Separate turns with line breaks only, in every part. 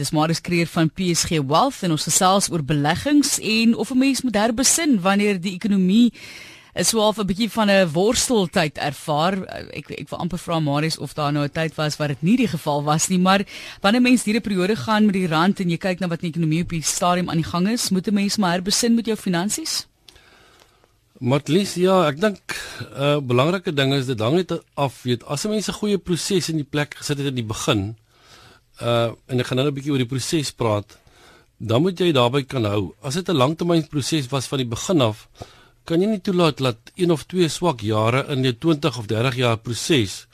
Dis Marius Kreer van PSG Wealth en ons gesels oor beleggings en of 'n mens moet herbesin wanneer die ekonomie is swaaf 'n bietjie van 'n worsteltyd ervaar. Ek ek wil amper vra Marius of daar nou 'n tyd was waar dit nie die geval was nie, maar wanneer mens hierdie periode gaan met die rand en jy kyk na wat die ekonomie op die stadium aan die gang is, moet 'n mens maar herbesin met jou finansies.
Matlies, ja, ek dink 'n uh, belangrike ding is dit hang net af, weet, as 'n mens 'n goeie proses in die plek gesit het in die begin, uh en ek gaan nou 'n bietjie oor die proses praat, dan moet jy daarby kan hou. As dit 'n langtermynproses was van die begin af, kan jy nie toelaat dat een of twee swak jare in jou 20 of 30 jaar proses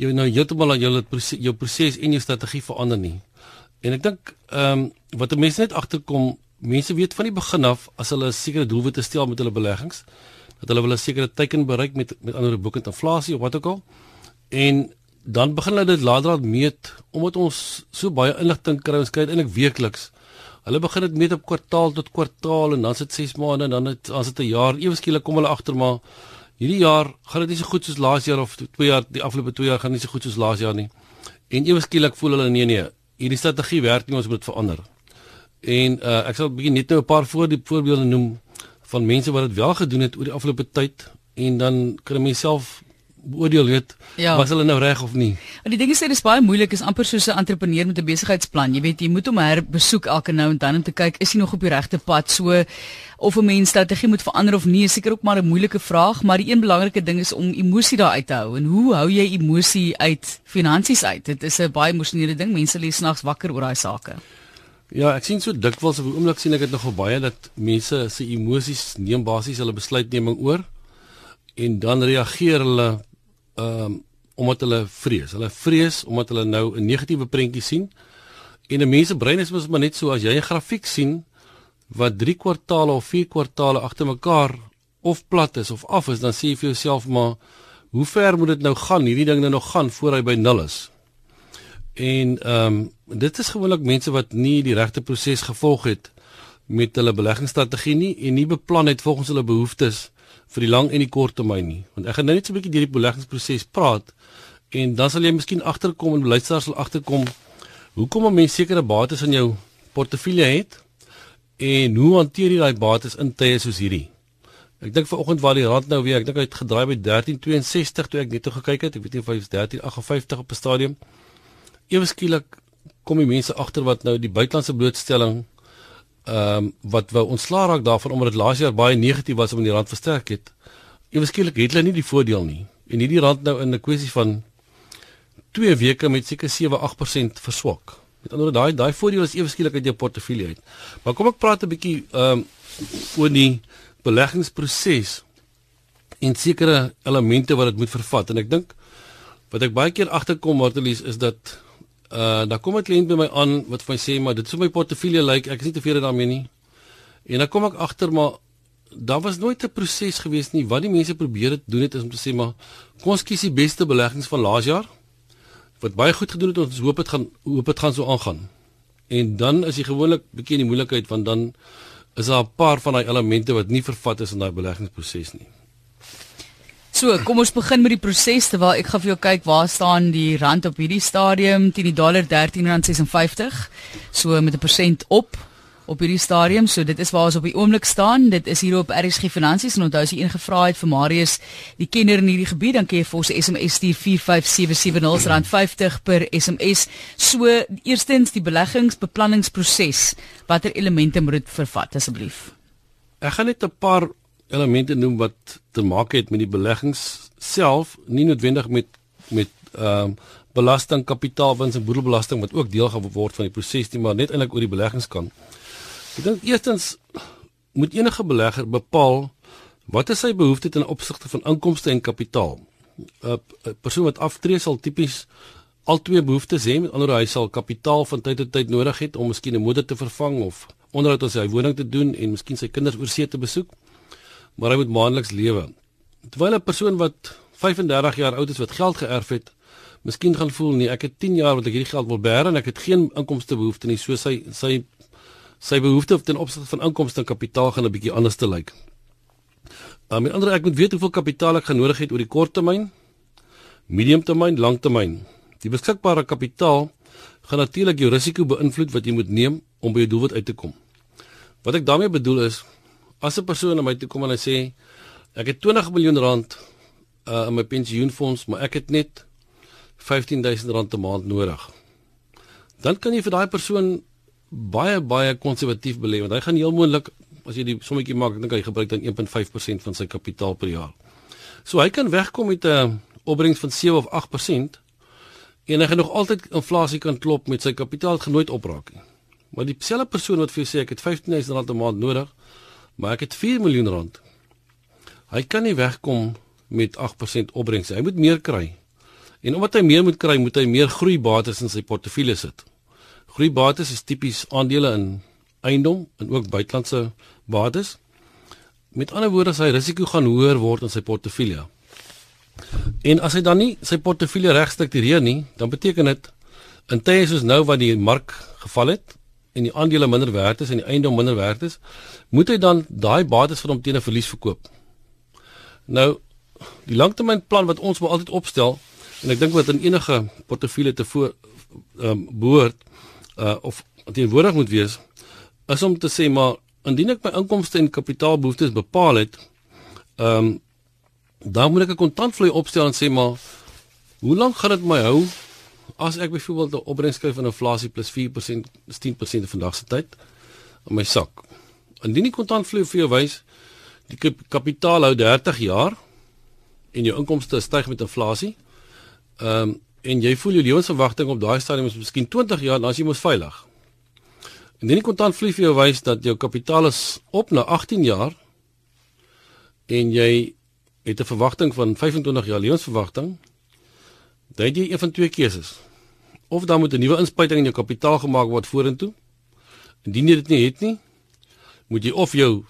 jy nou heeltemal aan jou proses jou proses en jou strategie verander nie. En ek dink ehm um, wat mense net agterkom, mense weet van die begin af as hulle 'n sekere doelwit stel met hulle beleggings, dat hulle wil 'n sekere teiken bereik met met ander boekend inflasie of wat ook al. En dan begin hulle dit later al meet omdat ons so baie inligting kry ons kry eintlik weekliks. Hulle begin dit meet op kwartaal tot kwartaal en dan sit 6 maande en dan het as dit 'n jaar ewe skielik kom hulle agter maar hierdie jaar gaan dit nie so goed soos laas jaar of 2 jaar die afgelope 2 jaar gaan nie so goed soos laas jaar nie. En ewe skielik voel hulle nee nee, hierdie strategie werk nie ons moet verander. En uh, ek sal begin net nou 'n paar voorbeelde noem van mense wat dit wel gedoen het oor die afgelope tyd en dan kan jy myself beoordeel weet ja. was hulle nou reg of nie.
En die ding is dit is baie moeilik is amper soos 'n entrepreneur met 'n besigheidsplan. Jy weet jy moet hom herbesoek elke nou en dan om te kyk is hy nog op die regte pad. So of 'n mens strategie moet verander of nie, is seker ook maar 'n moeilike vraag, maar die een belangrike ding is om emosie daar uit te hou. En hoe hou jy emosie uit finansies uit? Dit is 'n baie emosionele ding. Mense lê snags wakker oor daai sake.
Ja, ek sien so dikwels op 'n oomblik sien ek dit nogal baie dat mense se emosies neem basies hulle besluitneming oor en dan reageer hulle ehm um, omdat hulle vrees. Hulle vrees omdat hulle nou 'n negatiewe prentjie sien. En 'n mens se brein is mos maar net so as jy 'n grafiek sien wat 3 kwartaale of 4 kwartaale agter mekaar of plat is of af is, dan sê jy vir jouself maar hoe ver moet dit nou gaan? Hierdie ding nou nog gaan voor hy by 0 is. En ehm um, dit is gewoonlik mense wat nie die regte proses gevolg het met hulle beleggingsstrategie nie en nie beplan het volgens hulle behoeftes vir die lang en die kort termyn nie. Want ek gaan nou net so 'n bietjie deur die beleggingsproses praat en dan sal jy miskien agterkom en luisteraars sal agterkom hoekom 'n mens sekere bates in jou portefeulje het en hoe hanteer jy daai bates in tye soos hierdie. Ek dink vanoggend waar die rand nou weer, ek dink hy het gedraai by 13.62 toe ek net toe gekyk het. Ek weet nie of hy is 13.58 op 'n stadium. Ewe skielik kom die mense agter wat nou die buitelandse blootstelling ehm um, wat wou ontslaa raak daarvan omdat dit laas jaar baie negatief was om die rand versterk het. Eweskielik het hulle nie die voordeel nie. En hierdie rand nou in 'n kwessie van 2 weke met seker 7-8% verswak. Met ander woorde daai daai voordeel is eweskielik uit jou portefeulje uit. Maar kom ek praat 'n bietjie ehm um, oor die beleggingsproses en sekere elemente wat dit moet vervat en ek dink wat ek baie keer agterkom Martelies is dat Uh dan kom 'n kliënt by my aan wat vir my sê maar dit vir my portefeulje lyk like, ek is nie tevrede daarmee nie. En dan kom ek agter maar daar was nooit 'n proses gewees nie wat die mense probeer het doen het is om te sê maar kom ons kies die beste beleggings van laas jaar wat baie goed gedoen het ons hoop dit gaan hoop dit gaan so aangaan. En dan is jy gewoonlik bietjie in die moeilikheid want dan is daar 'n paar van daai elemente wat nie vervat is in daai beleggingsproses nie.
So, kom ons begin met die proses terwyl ek gaan vir jou kyk waar staan die rand op hierdie stadium teen die dollar R13.56. So met 'n persent op op hierdie stadium. So dit is waar ons op die oomblik staan. Dit is hier op RSG Finansies en onthou as jy ingevra het vir Marius, die kenner in hierdie gebied, dan kan jy vir ons SMS stuur 45770 R50 per SMS. So eerstens die beleggingsbeplanningsproses. Watter elemente moet dit vervat asseblief?
Ek gaan net 'n paar elemente noem wat te maak het met die beleggings self, nie noodwendig met met ehm uh, belasting, kapitaalwins en boedelbelasting wat ook deel gaan word van die proses nie, maar net eintlik oor die beleggingskant. Ek dink eerstens moet enige belegger bepaal wat is sy behoefte ten opsigte van inkomste en kapitaal. 'n Persoon wat aftree sal tipies al twee behoeftes hê, met ander woorde hy sal kapitaal van tyd tot tyd nodig hê om miskien 'n motor te vervang of onderhoud aan sy woning te doen en miskien sy kinders oorsee te besoek maar hy moet maandeliks lewe. Terwyl 'n persoon wat 35 jaar oud is wat geld geërf het, miskien gaan voel nee, ek het 10 jaar wat ek hierdie geld wil beheer en ek het geen inkomste behoefte nie, so sy sy sy behoefte ten opsigte van inkomste en kapitaal gaan 'n bietjie anders te lyk. Uh, met ander ek moet weet hoeveel kapitaal ek gaan nodig het oor die kort termyn, medium termyn, lang termyn. Die beskikbare kapitaal gaan natuurlik jou risiko beïnvloed wat jy moet neem om by jou doelwit uit te kom. Wat ek daarmee bedoel is as 'n persoon na my toe kom en hy sê ek het 20 miljoen rand uh, in my pensioenfonds, maar ek het net 15000 rand 'n maand nodig. Dan kan jy vir daai persoon baie baie konservatief belê want hy gaan heel moontlik as jy die sommetjie maak, dink hy gebruik dan 1.5% van sy kapitaal per jaar. So hy kan wegkom met 'n opbrengs van 7 of 8% en hy gaan nog altyd inflasie kan klop met sy kapitaal genooit opraak nie. Maar dieselfde persoon wat vir jou sê ek het 15000 rand 'n maand nodig, maar ek het 4 miljoen rand. Hy kan nie wegkom met 8% opbrengs. Hy moet meer kry. En omdat hy meer moet kry, moet hy meer groeibates in sy portefeulje sit. Groeibates is tipies aandele in eiendom en ook buitelandse bates. Met ander woorde, sy risiko gaan hoër word in sy portefeulje. En as hy dan nie sy portefeulje reg struktureer nie, dan beteken dit in tye soos nou wat die mark geval het en die aandele minder werd is en die eiendom minder werd is, moet hy dan daai bates vir hom teen 'n verlies verkoop. Nou, die langtermynplan wat ons wil altyd opstel en ek dink wat in enige portefeulje te voor ehm um, behoort uh of teenwoordig moet wees is om te sê maar indien ek my inkomste en kapitaalbehoeftes bepaal het, ehm um, dan moet ek 'n kontantvloei opstel en sê maar hoe lank gaan dit my hou as ek byvoorbeeld 'n opbrengs kry van inflasie plus 4%, 10% vandag se tyd in my sak. Indien die kontantvloei vir jou wys die kapitaal hou 30 jaar en jou inkomste styg met inflasie, ehm um, en jy voel jou lewensverwagting op daai stadium is miskien 20 jaar, dan is jy mos veilig. Indien die kontantvloei vir jou wys dat jou kapitaal is op na 18 jaar en jy het 'n verwagting van 25 jaar lewensverwagting, dan het jy een van twee keuses. Of dan moet 'n nuwe inspuiting in jou kapitaal gemaak word vorentoe. Indien jy dit nie het nie, moet jy of jou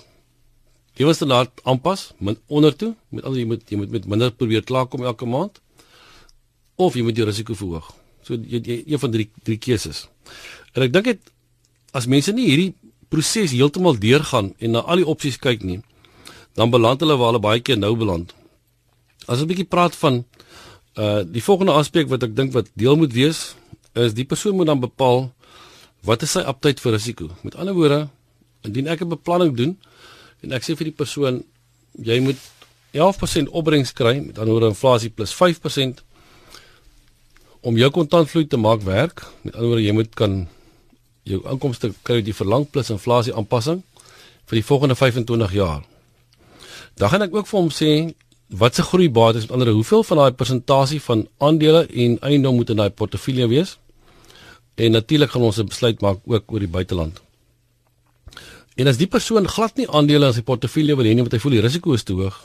lewensstandaard aanpas, min onder toe, met al jy moet jy moet met minder probeer klaarkom elke maand of jy moet jou risiko verhoog. So jy, jy een van drie drie keuses. En ek dink dit as mense nie hierdie proses heeltemal deurgaan en na al die opsies kyk nie, dan beland hulle waar hulle baie keer nou beland. As ons 'n bietjie praat van uh die volgende aspek wat ek dink wat deel moet wees, is die persoon moet dan bepaal wat is sy aptyd vir risiko. Met ander woorde, indien ek 'n beplanning doen en ek sê vir die persoon jy moet 11% opbrengs kry met ander woorde inflasie plus 5% om jou kontantvloei te maak werk, met ander woorde jy moet kan jou inkomste kry die verlang plus inflasie aanpassing vir die volgende 25 jaar. Dan gaan ek ook vir hom sê wat se groeibates met ander hoeveel van daai persentasie van aandele en eiendom moet in daai portefeulje wees. En natuurlik gaan ons 'n besluit maak ook oor die buiteland. En as die persoon glad nie aandele in sy portefeulje wil hê nie, want hy voel die risiko is te hoog,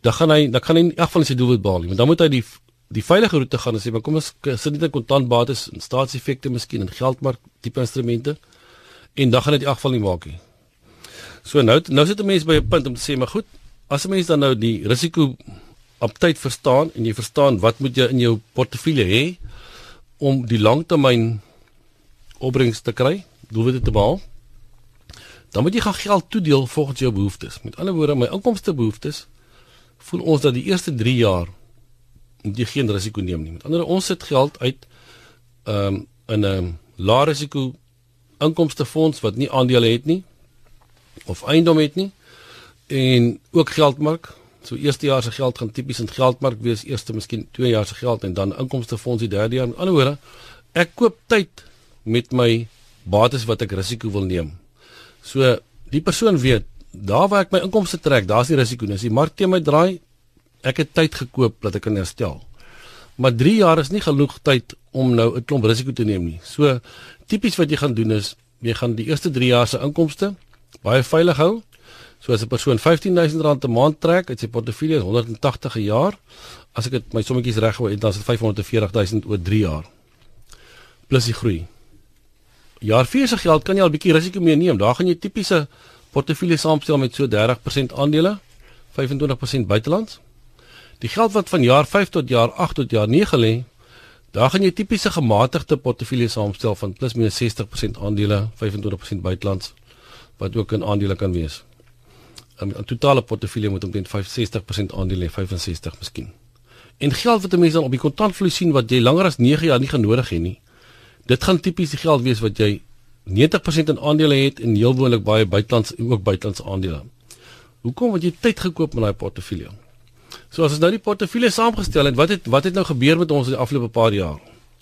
dan gaan hy dan kan hy in elk geval sy doelwit behaal nie, want dan moet hy die die veilige roete gaan en sê maar kom ons sit net 'n kontantbates en staatseffekte miskien en geldmark tipe instrumente en dan gaan dit in elk geval nie maak nie. So nou nou sit 'n mens by 'n punt om te sê maar goed, as 'n mens dan nou die risiko op tyd verstaan en jy verstaan wat moet jy in jou portefeulje hê om die langtermyn opbrengs te kry, doelwitte te behaal. Dan moet jy gaan geld toedeel volgens jou behoeftes. Met ander woorde, my inkomste behoeftes voel ons dat die eerste 3 jaar moet jy geen risiko neem nie. Met ander woorde, ons sit geld uit ehm um, in 'n lae risiko inkomste fonds wat nie aandele het nie of eiendom het nie en ook geldmark. So eerste jaar se geld gaan tipies in geldmark wees, eerste miskien 2 jaar se geld en dan inkomste fonds die derde jaar. Met ander woorde, ek koop tyd met my bates wat ek risiko wil neem. So die persoon weet daar waar ek my inkomste trek, daar's die risiko. As die mark teen my draai, ek het tyd gekoop dat ek kan herstel. Maar 3 jaar is nie genoeg tyd om nou 'n klomp risiko te neem nie. So tipies wat jy gaan doen is jy gaan die eerste 3 jaar se inkomste baie veilig hou. So as 'n persoon R15000 'n maand trek uit sy portefeulje 180 'n jaar, as ek dit my sommetjies reg hou, dan is dit 540000 oor 3 jaar. Plus die groei. Jaar 4 se geld kan jy al bietjie risiko mee neem. Daar gaan jy tipiese portefeulje saamstel met so 30% aandele, 25% buitelands. Die geld wat van jaar 5 tot jaar 8 tot jaar 9 lê, daar gaan jy tipiese gematigde portefeulje saamstel van plus minus 60% aandele, 25% buitelands wat ook in aandele kan wees. 'n Totale portefeulje moet omtrent 65% aandele, 65 miskien. En geld wat 'n mens dan op die kontantvloei sien wat jy langer as 9 jaar nie genodig het nie, dit gaan tipies die geld wees wat jy 90% in aandele het en heel gewoonlik baie buitelands ook buitelandse aandele. Hoekom want jy tyd gekoop met daai portefeulje? So as ons nou die portefeulje saamgestel het, wat het wat het nou gebeur met ons in die afgelope paar jaar?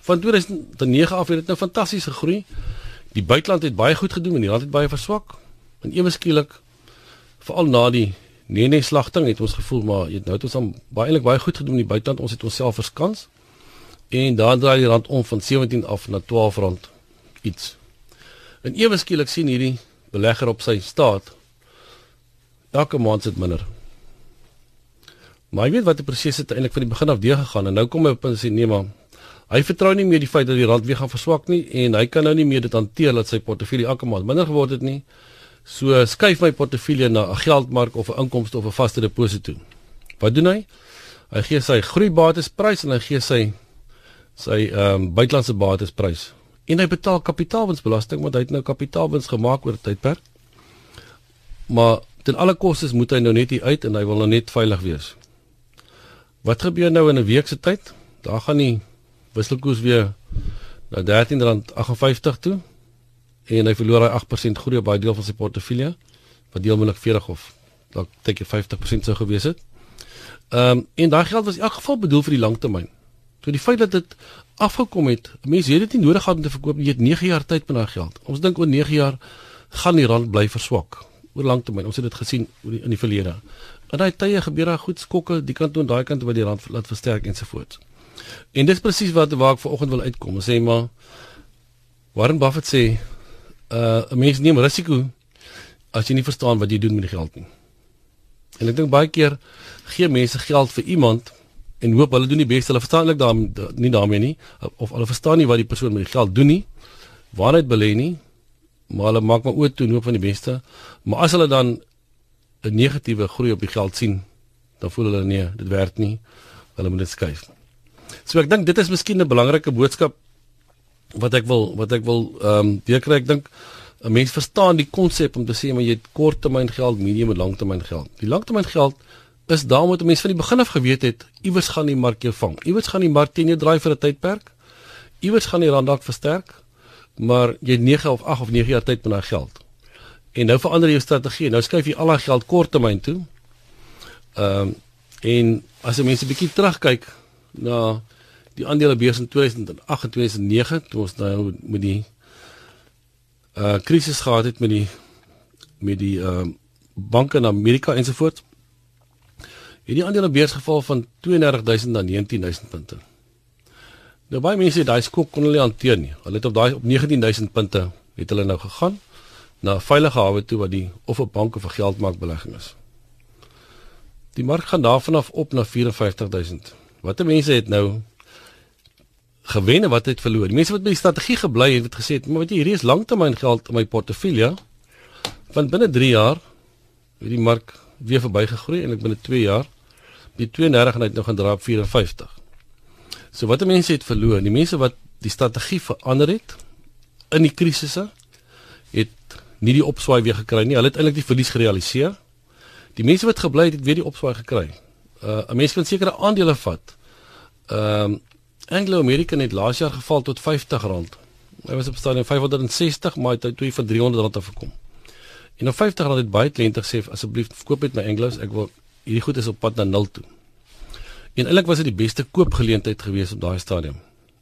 Van 2009 af het dit nou fantasties gegroei. Die buiteland het baie goed gedoen en die rand het baie verswak. En ewe skielik veral na die nee slagting het ons gevoel maar jy nou het ons dan baie eintlik baie goed gedoen in die buiteland. Ons het onsself verskans. En dan draai die rand om van 17 af na 12 rand iets. En ewe skielik sien hierdie belegger op sy staat elke maand sit minder. Maar jy weet wat die proses het eintlik van die begin af deur gegaan en nou kom hy op en sê nee maar hy vertrou nie meer die feit dat die rand weer gaan verswak nie en hy kan nou nie meer dit hanteer dat sy portefeulje elke maand minder geword het nie. So skuif my portefeulje na 'n geldmark of 'n inkomste of 'n vaste deposito. Wat doen hy? Hy gee sy groeibatesprys en hy gee sy sy ehm um, buitelandse batesprys en hy betaal kapitaalwinsbelasting want hy het nou kapitaalwins gemaak oor tydperk. Maar ten alle kostes moet hy nou net hier uit en hy wil nou net veilig wees. Wat gebeur nou in 'n week se tyd? Daar gaan die wisselkoers weer na R13.58 toe en hy verloor hy 8% groei op baie deel van sy portefeulje wat deelmoontlik 40 of dalk teken 50% sou gewees het. Ehm um, en daai geld was in elk geval bedoel vir die langtermyn. So die feit dat dit afgekom het, mense het dit nie nodig gehad om te verkoop nie. Jy het 9 jaar tyd met daai geld. Ons dink oor 9 jaar gaan die rand bly verswak oor lang termyn. Ons het dit gesien in die verlede. In daai tye gebeur daar goed skokke die kant toe en daai kant waar die rand laat versterk ensovoorts. En dis presies wat waar ek vanoggend wil uitkom. Sê maar Warren Buffett sê uh 'n mens neem risiko as jy nie verstaan wat jy doen met die geld nie. En ek dink baie keer gee mense geld vir iemand en hoop hulle doen die beste. Hulle verstaan eintlik daar nie daarmee nie of hulle verstaan nie wat die persoon met die geld doen nie. Waar hy belê nie. Maar hulle maak maar oop toe hoop van die beste. Maar as hulle dan 'n negatiewe groei op die geld sien, dan voel hulle nee, dit werk nie. Hulle moet dit skuif. So ek dink dit is miskien 'n belangrike boodskap wat ek wil wat ek wil ehm um, weer kry. Ek dink 'n mens verstaan die konsep om te sê maar jy het korttermyn geld, medium en langtermyn geld. Die langtermyn geld is daarom dat mense van die begin af geweet het iewers gaan die mark jou vang. Iewers gaan die mark teen jou draai vir 'n tydperk. Iewers gaan die rand dalk versterk. Maar jy het 9 of 8 of 9 jaar tyd met daai geld. En nou verander jy jou strategie. Nou skuif jy al daai geld korttermyn toe. Ehm um, en as jy mense 'n bietjie terugkyk na die aandelebeurs in 2008 en 2009 toe ons nou met die uh krisis gehad het met die met die ehm uh, banke in Amerika ensovoorts het die aandele beurs geval van 32000 na 19000 punte. Nou baie mense het daai skok kon hulle hanteer nie. Hulle het op daai op 19000 punte het hulle nou gegaan na 'n veilige hawe toe wat die of 'n bank of 'n geldmarkbelegging is. Die mark gaan daarvan af op na 54000. Watter mense het nou gewen en wat het verloor? Mense wat by die strategie gebly het, het gesê, "Maar weet jy, hierdie is langtermyn geld in my portefeulje." Want binne 3 jaar het die mark weer verbygegroei en ek binne 2 jaar die 32 en hy het nou gaan dra op 54. So wat die mense het verloor, die mense wat die strategie verander het in die krisisse het nie die opswaai weer gekry nie. Hulle het eintlik die verlies gerealiseer. Die mense wat gebly het, het weer die opswaai gekry. Uh 'n mens kan sekere aandele vat. Ehm um, Anglo American het laas jaar geval tot R50. Hy was op stadium 560, maar hy het toe vir R300 afgekom. En op R50 het baie kliënte gesê asseblief verkoop met my Anglos, ek wil hierdie goed is op pad na nul toe. En eintlik was dit die beste koopgeleentheid gewees op daai stadium.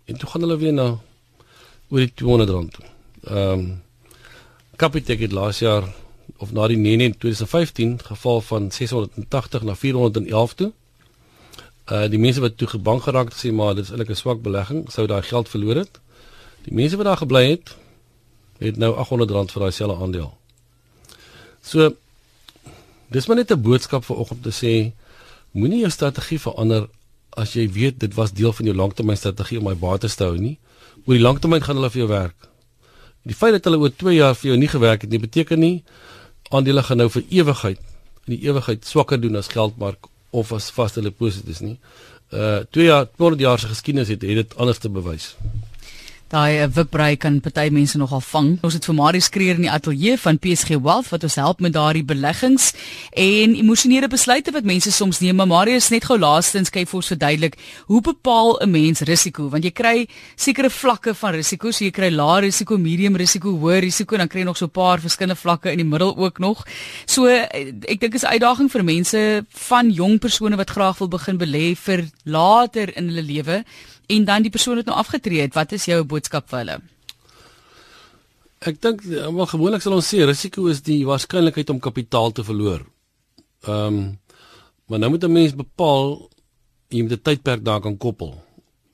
En toe gaan hulle weer na oor die 200 rand toe. Ehm um, Capitec het laas jaar of na die 9 in 2015 geval van 680 na 411 toe. Uh die mense wat toe gebank geraak het sê maar dit is eintlik 'n swak belegging, sou daai geld verloor het. Die mense wat daar gebly het, het nou 800 rand vir daai selfe aandeel. So Dis maar net 'n boodskap vir oggend te sê moenie jou strategie verander as jy weet dit was deel van jou langtermynstrategie om my bates te hou nie. Oor die langtermyn gaan hulle vir jou werk. Die feit dat hulle oor 2 jaar vir jou nie gewerk het nie beteken nie aandele gaan nou vir ewigheid in die ewigheid swakker doen as geldmark of as vaste deposito's nie. Uh 2 jaar 200 jaar se geskiedenis het, het dit anders te bewys.
Daai uh, wipbrei kan party mense nogal vang. Ons het vir Marius Kreer in die ateljee van PSG Wealth wat ons help met daardie beleggings en emosionele besluite wat mense soms neem. Maar Marius net gou laastens kyk vir ons verduidelik, hoe bepaal 'n mens risiko? Want jy kry sekere vlakke van risiko. So jy kry lae risiko, medium risiko, hoë risiko en dan kry jy nog so 'n paar verskillende vlakke in die middel ook nog. So eh, ek dink is 'n uitdaging vir mense van jong persone wat graag wil begin belê vir later in hulle lewe en dan die persoon het nou afgetree het. Wat is jou boodskap vir hulle?
Ek dink wel gewoonlik sal ons sê risiko is die waarskynlikheid om kapitaal te verloor. Ehm um, maar nou moet 'n mens bepaal jy moet 'n tydperk daar kan koppel.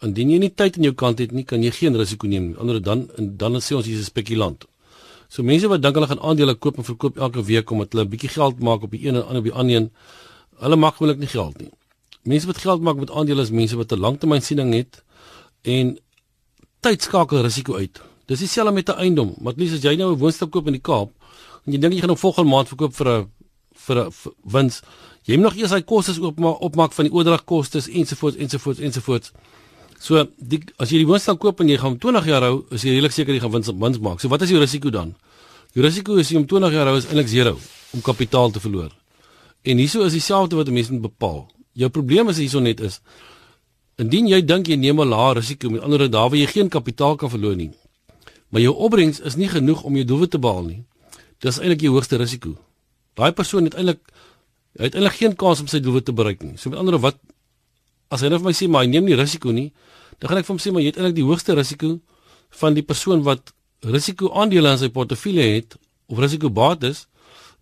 Indien jy nie tyd aan jou kant het nie, kan jy geen risiko neem. Anders dan dan sê ons jy's 'n spekulant. So mense wat dink hulle gaan aandele koop en verkoop elke week omdat hulle 'n bietjie geld maak op die een en ander op die ander een, hulle maak gewoonlik nie geld nie. Mense wat geld maak met aandele is mense wat 'n langtermynsiening het en tyd skakel risiko uit. Dis dieselfde met 'n eiendom. Maar net as jy nou 'n woonstel koop in die Kaap en jy dink jy gaan hom volgende maand verkoop vir 'n vir 'n wins, jy moet nog eers daai kostes oopmaak opmaak van die oordragkostes ensovoorts ensovoorts ensovoorts. So die as jy die woonstel koop en jy gaan 20 jaar hou, is jy redelik seker jy gaan wins wins maak. So wat is die risiko dan? Die risiko is jy om 20 jaar hou is eintlik 0 om kapitaal te verloor. En hieso is dieselfde wat 'n mens moet bepaal. Jou probleem is hierso net is indien jy dink jy neem 'n lae risiko met ander daar waar jy geen kapitaal kan verloor nie. Maar jou opbrengs is nie genoeg om jou doelwit te behaal nie. Dis eintlik jou hoogste risiko. Daai persoon het eintlik hy het eintlik geen kans om sy doelwit te bereik nie. So met ander wat as hy net vir my sê maar hy neem nie risiko nie, dan gaan ek vir hom sê maar jy het eintlik die hoogste risiko van die persoon wat risiko aandele in sy portefeulje het of risiko bates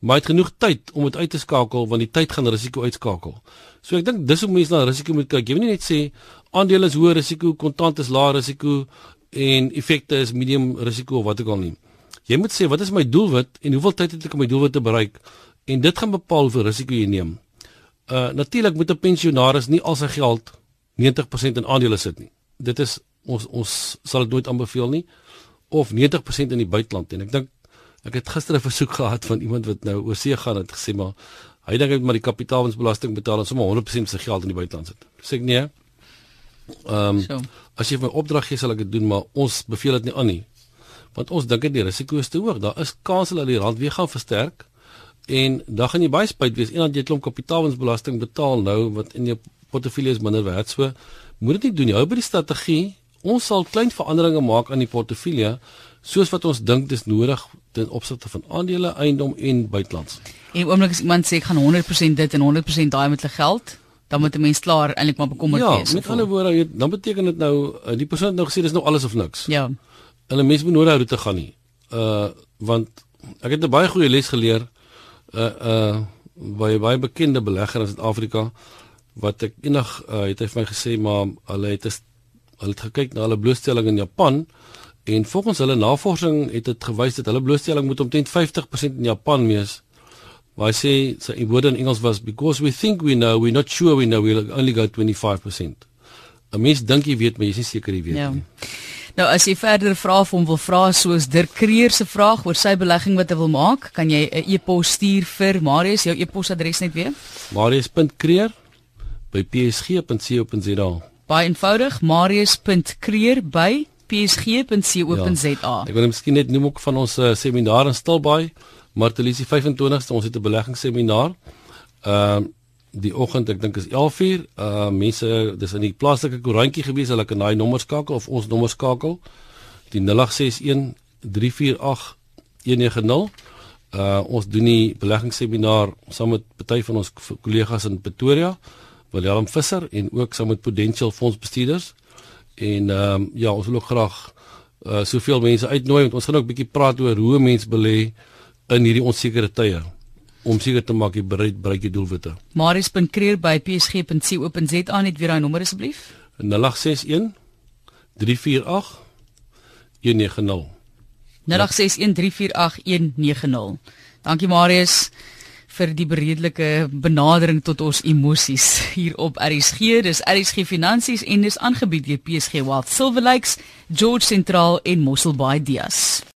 maar hy het genoeg tyd om dit uit te skakel want die tyd gaan risiko uitskakel. So ek dink dis hoe mense na risiko moet kyk. Jy moet nie net sê aandele is hoë risiko, kontant is lae risiko en effekte is medium risiko of wat ook al nie. Jy moet sê wat is my doelwit en hoeveel tyd het ek om my doelwit te bereik en dit gaan bepaal hoeveel risiko jy neem. Uh natuurlik moet 'n pensionaris nie al sy geld 90% in aandele sit nie. Dit is ons ons sal dit nooit aanbeveel nie of 90% in die buiteland en ek dink Ek het gister 'n versoek gehad van iemand wat nou oor see gaan het gesê maar hy dink hy moet maar die kapitaalwinsbelasting betaal en sommer 100% sy geld in die buiteland sit. Sê ek nee. Ehm um, as jy my opdrag gee sal ek dit doen maar ons beveel dit nie aan nie. Want ons dink dit die risiko is te hoog. Daar is kans dat die rand weer gaan versterk en dan gaan jy baie spyt wees eendag jy klomp kapitaalwinsbelasting betaal nou wat in jou portefeulje is minder werd. So moet dit nie doen nie. Hou by die strategie. Ons sal klein veranderinge maak aan die portefeulje soos wat ons dink dis nodig ten opsigte van aandele, eiendom en buitelands.
En oomblik as iemand sê ek gaan 100% dit en 100% daai met hulle geld, dan moet 'n mens klaar eintlik maar bekommerd
ja,
wees.
Ja, met ander woorde, dan beteken dit nou eh, die persoon het nou gesê dis nou alles of niks.
Ja.
Hulle mense moet nooit daaroor te gaan nie. Uh want ek het 'n baie goeie les geleer uh uh by baie bekende belegger in Suid-Afrika wat ek eendag uh, het hy vir my gesê maar hulle het is, hulle het gekyk na hulle blootstelling in Japan En volgens hulle navorsing het dit gewys dat hulle blootstelling moet omtrent 50% in Japan wees. Waar hy sê sy woorde in Engels was because we think we know, we're not sure we know, we'll only go 25%. 'n Mens dink jy weet, maar jy is nie seker jy weet ja. nie.
Nou as jy verder vrae vir hom wil vra soos Dirk Kreer se vraag oor sy belegging wat hy wil maak, kan jy 'n e-pos stuur vir Marius, jou e-posadres net weer.
marius.kreer@psg.co.za.
Baie eenvoudig, marius.kreer@ psg.co.za. Ja,
ek wil miskien net noem ook van ons uh, seminar in Stilbaai, Martelisie 25ste, ons het 'n beleggingsseminar. Ehm uh, die oggend, ek dink is 11:00. Uh mense, dis in die plaaslike koerantjie gewees, hulle kan daai nommer skakel of ons nommer skakel. Die 0861 348 190. Uh ons doen die beleggingsseminar saam met party van ons kollegas in Pretoria, Willem Visser en ook saam met Prudential fondsbestuurders. En ehm um, ja, ons wil ook graag uh soveel mense uitnooi want ons gaan ook 'n bietjie praat oor hoe mense belê in hierdie onsekere tye om seker te maak jy bereik bereik jou doelwitte.
Marius.kreer by psg.co.za net weer daai nommer asseblief.
0861 348 190.
0861 348 190. Dankie Marius vir die beredelike benadering tot ons emosies hier op RSG. Dis RSG Finansies en dis aangebied deur PSG Wealth Silver Lakes, George Sentraal en Mosselbaai Dias.